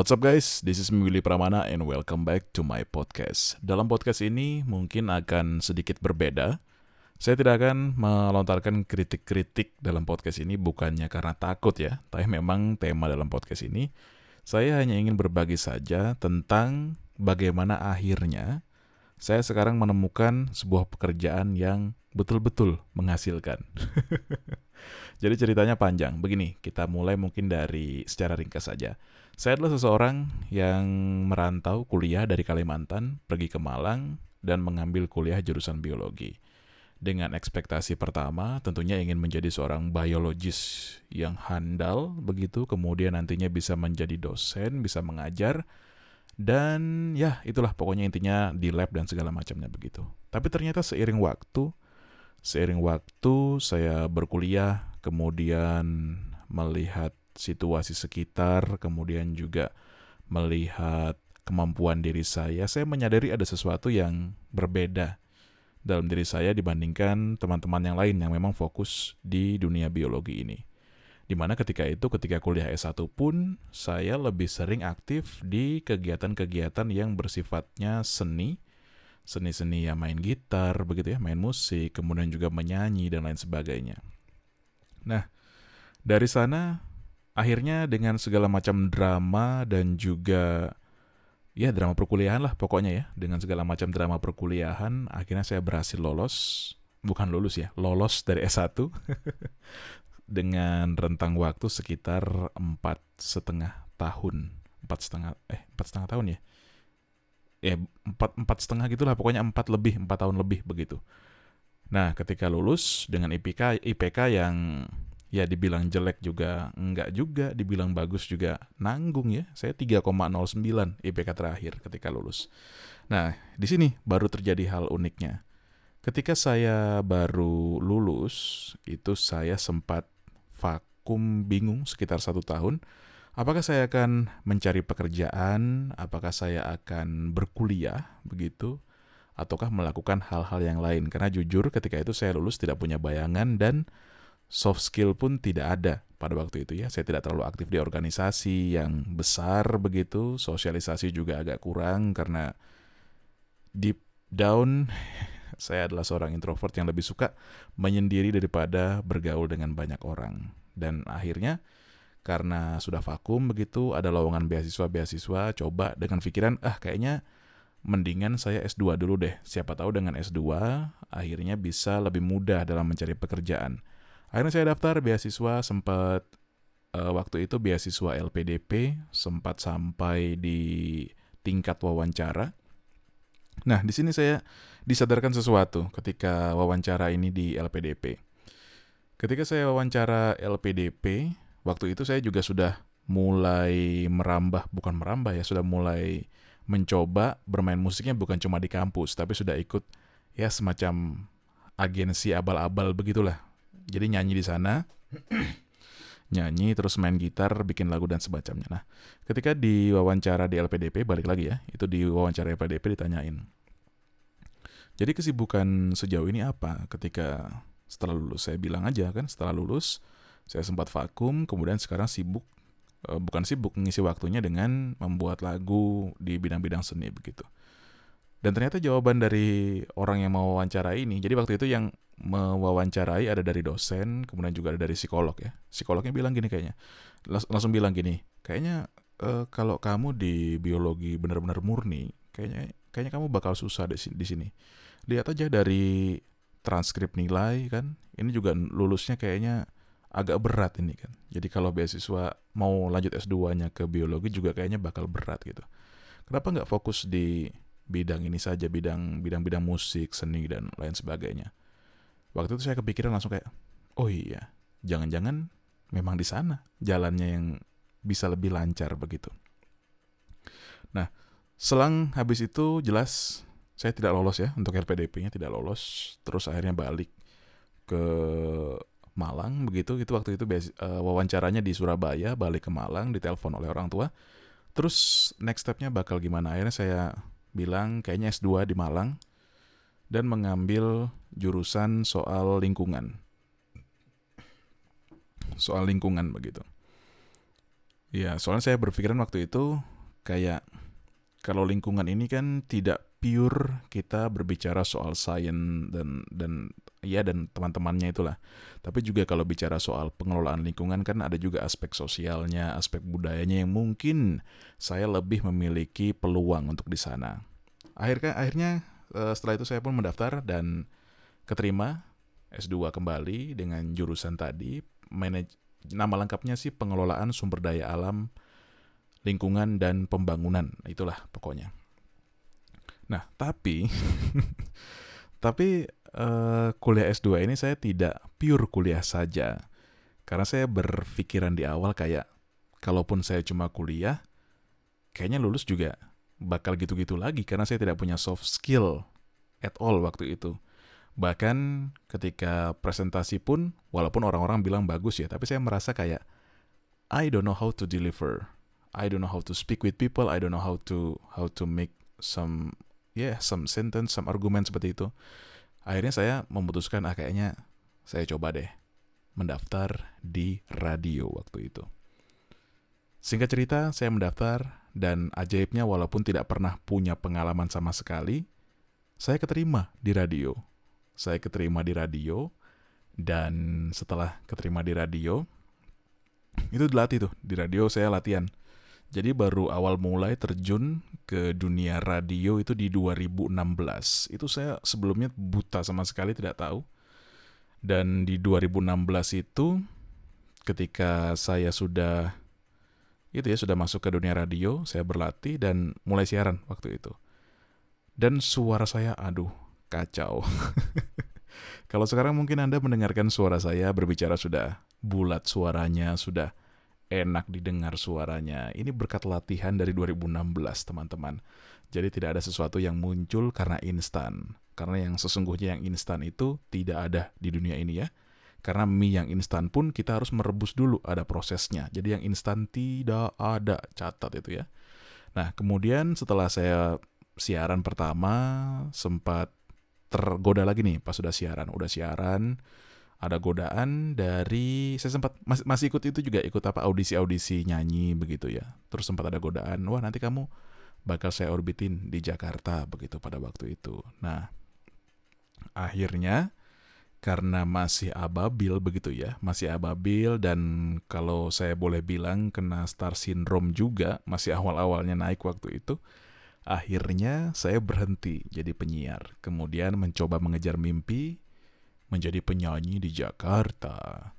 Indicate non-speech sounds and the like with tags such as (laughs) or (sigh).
What's up guys, this is me Willy Pramana and welcome back to my podcast. Dalam podcast ini mungkin akan sedikit berbeda. Saya tidak akan melontarkan kritik-kritik dalam podcast ini bukannya karena takut ya, tapi memang tema dalam podcast ini saya hanya ingin berbagi saja tentang bagaimana akhirnya saya sekarang menemukan sebuah pekerjaan yang betul-betul menghasilkan. (laughs) Jadi ceritanya panjang. Begini, kita mulai mungkin dari secara ringkas saja. Saya adalah seseorang yang merantau kuliah dari Kalimantan, pergi ke Malang, dan mengambil kuliah jurusan biologi. Dengan ekspektasi pertama, tentunya ingin menjadi seorang biologis yang handal, begitu, kemudian nantinya bisa menjadi dosen, bisa mengajar, dan ya itulah pokoknya intinya di lab dan segala macamnya begitu. Tapi ternyata seiring waktu, seiring waktu saya berkuliah, kemudian melihat situasi sekitar, kemudian juga melihat kemampuan diri saya, saya menyadari ada sesuatu yang berbeda dalam diri saya dibandingkan teman-teman yang lain yang memang fokus di dunia biologi ini. Di mana ketika itu, ketika kuliah S1 pun, saya lebih sering aktif di kegiatan-kegiatan yang bersifatnya seni, seni-seni ya main gitar, begitu ya, main musik, kemudian juga menyanyi, dan lain sebagainya. Nah, dari sana akhirnya dengan segala macam drama dan juga ya drama perkuliahan lah pokoknya ya. Dengan segala macam drama perkuliahan akhirnya saya berhasil lolos. Bukan lulus ya lolos dari S1 (laughs) dengan rentang waktu sekitar empat setengah tahun empat setengah eh empat setengah tahun ya ya empat empat setengah gitulah pokoknya empat lebih empat tahun lebih begitu nah ketika lulus dengan IPK IPK yang ya dibilang jelek juga enggak juga, dibilang bagus juga nanggung ya. Saya 3,09 IPK terakhir ketika lulus. Nah, di sini baru terjadi hal uniknya. Ketika saya baru lulus, itu saya sempat vakum bingung sekitar satu tahun. Apakah saya akan mencari pekerjaan? Apakah saya akan berkuliah begitu? Ataukah melakukan hal-hal yang lain? Karena jujur ketika itu saya lulus tidak punya bayangan dan soft skill pun tidak ada pada waktu itu ya. Saya tidak terlalu aktif di organisasi yang besar begitu, sosialisasi juga agak kurang karena deep down (laughs) saya adalah seorang introvert yang lebih suka menyendiri daripada bergaul dengan banyak orang. Dan akhirnya karena sudah vakum begitu, ada lowongan beasiswa-beasiswa, coba dengan pikiran, ah kayaknya mendingan saya S2 dulu deh. Siapa tahu dengan S2 akhirnya bisa lebih mudah dalam mencari pekerjaan. Akhirnya saya daftar beasiswa sempat uh, waktu itu beasiswa LPDP sempat sampai di tingkat wawancara. Nah, di sini saya disadarkan sesuatu ketika wawancara ini di LPDP. Ketika saya wawancara LPDP, waktu itu saya juga sudah mulai merambah, bukan merambah ya, sudah mulai mencoba bermain musiknya bukan cuma di kampus, tapi sudah ikut ya semacam agensi abal-abal begitulah jadi nyanyi di sana, nyanyi terus main gitar, bikin lagu dan semacamnya. Nah, ketika di wawancara di LPDP balik lagi ya, itu di wawancara LPDP ditanyain. Jadi kesibukan sejauh ini apa ketika setelah lulus? Saya bilang aja kan, setelah lulus saya sempat vakum, kemudian sekarang sibuk eh, bukan sibuk mengisi waktunya dengan membuat lagu di bidang-bidang seni begitu. Dan ternyata jawaban dari orang yang mau wawancara ini, jadi waktu itu yang mewawancarai ada dari dosen, kemudian juga ada dari psikolog ya. Psikolognya bilang gini kayaknya, langsung bilang gini, kayaknya uh, kalau kamu di biologi benar-benar murni, kayaknya kayaknya kamu bakal susah di, di sini. Lihat aja dari transkrip nilai kan, ini juga lulusnya kayaknya agak berat ini kan. Jadi kalau beasiswa mau lanjut S2-nya ke biologi juga kayaknya bakal berat gitu. Kenapa nggak fokus di bidang ini saja, bidang bidang-bidang musik, seni dan lain sebagainya. Waktu itu saya kepikiran langsung kayak, oh iya, jangan-jangan memang di sana jalannya yang bisa lebih lancar begitu. Nah, selang habis itu jelas saya tidak lolos ya untuk LPDP-nya tidak lolos, terus akhirnya balik ke Malang begitu. Itu waktu itu uh, wawancaranya di Surabaya, balik ke Malang, ditelepon oleh orang tua. Terus next step-nya bakal gimana? Akhirnya saya bilang kayaknya S2 di Malang dan mengambil jurusan soal lingkungan. Soal lingkungan begitu. Ya, soalnya saya berpikiran waktu itu kayak kalau lingkungan ini kan tidak pure kita berbicara soal sains dan dan ya dan teman-temannya itulah. Tapi juga kalau bicara soal pengelolaan lingkungan kan ada juga aspek sosialnya, aspek budayanya yang mungkin saya lebih memiliki peluang untuk di sana. Akhirnya akhirnya eh, setelah itu saya pun mendaftar dan keterima S2 kembali dengan jurusan tadi manaj nama lengkapnya sih pengelolaan sumber daya alam lingkungan dan pembangunan. Itulah pokoknya. Nah, tapi (laughs) tapi uh, kuliah S2 ini saya tidak pure kuliah saja. Karena saya berpikiran di awal kayak kalaupun saya cuma kuliah, kayaknya lulus juga bakal gitu-gitu lagi karena saya tidak punya soft skill at all waktu itu. Bahkan ketika presentasi pun, walaupun orang-orang bilang bagus ya, tapi saya merasa kayak I don't know how to deliver I don't know how to speak with people, I don't know how to how to make some yeah some sentence, some argument seperti itu. Akhirnya saya memutuskan ah kayaknya saya coba deh mendaftar di radio waktu itu. Singkat cerita, saya mendaftar dan ajaibnya walaupun tidak pernah punya pengalaman sama sekali, saya keterima di radio. Saya keterima di radio dan setelah keterima di radio, itu dilatih tuh di radio saya latihan jadi baru awal mulai terjun ke dunia radio itu di 2016. Itu saya sebelumnya buta sama sekali tidak tahu. Dan di 2016 itu ketika saya sudah itu ya sudah masuk ke dunia radio, saya berlatih dan mulai siaran waktu itu. Dan suara saya aduh kacau. (laughs) Kalau sekarang mungkin Anda mendengarkan suara saya berbicara sudah bulat suaranya, sudah enak didengar suaranya. Ini berkat latihan dari 2016, teman-teman. Jadi tidak ada sesuatu yang muncul karena instan. Karena yang sesungguhnya yang instan itu tidak ada di dunia ini ya. Karena mie yang instan pun kita harus merebus dulu, ada prosesnya. Jadi yang instan tidak ada, catat itu ya. Nah, kemudian setelah saya siaran pertama, sempat tergoda lagi nih pas sudah siaran. Udah siaran, ada godaan dari saya sempat masih, masih ikut itu juga ikut apa audisi-audisi nyanyi begitu ya. Terus sempat ada godaan, wah nanti kamu bakal saya orbitin di Jakarta begitu pada waktu itu. Nah, akhirnya karena masih ababil begitu ya, masih ababil dan kalau saya boleh bilang kena star syndrome juga, masih awal-awalnya naik waktu itu. Akhirnya saya berhenti jadi penyiar, kemudian mencoba mengejar mimpi menjadi penyanyi di Jakarta.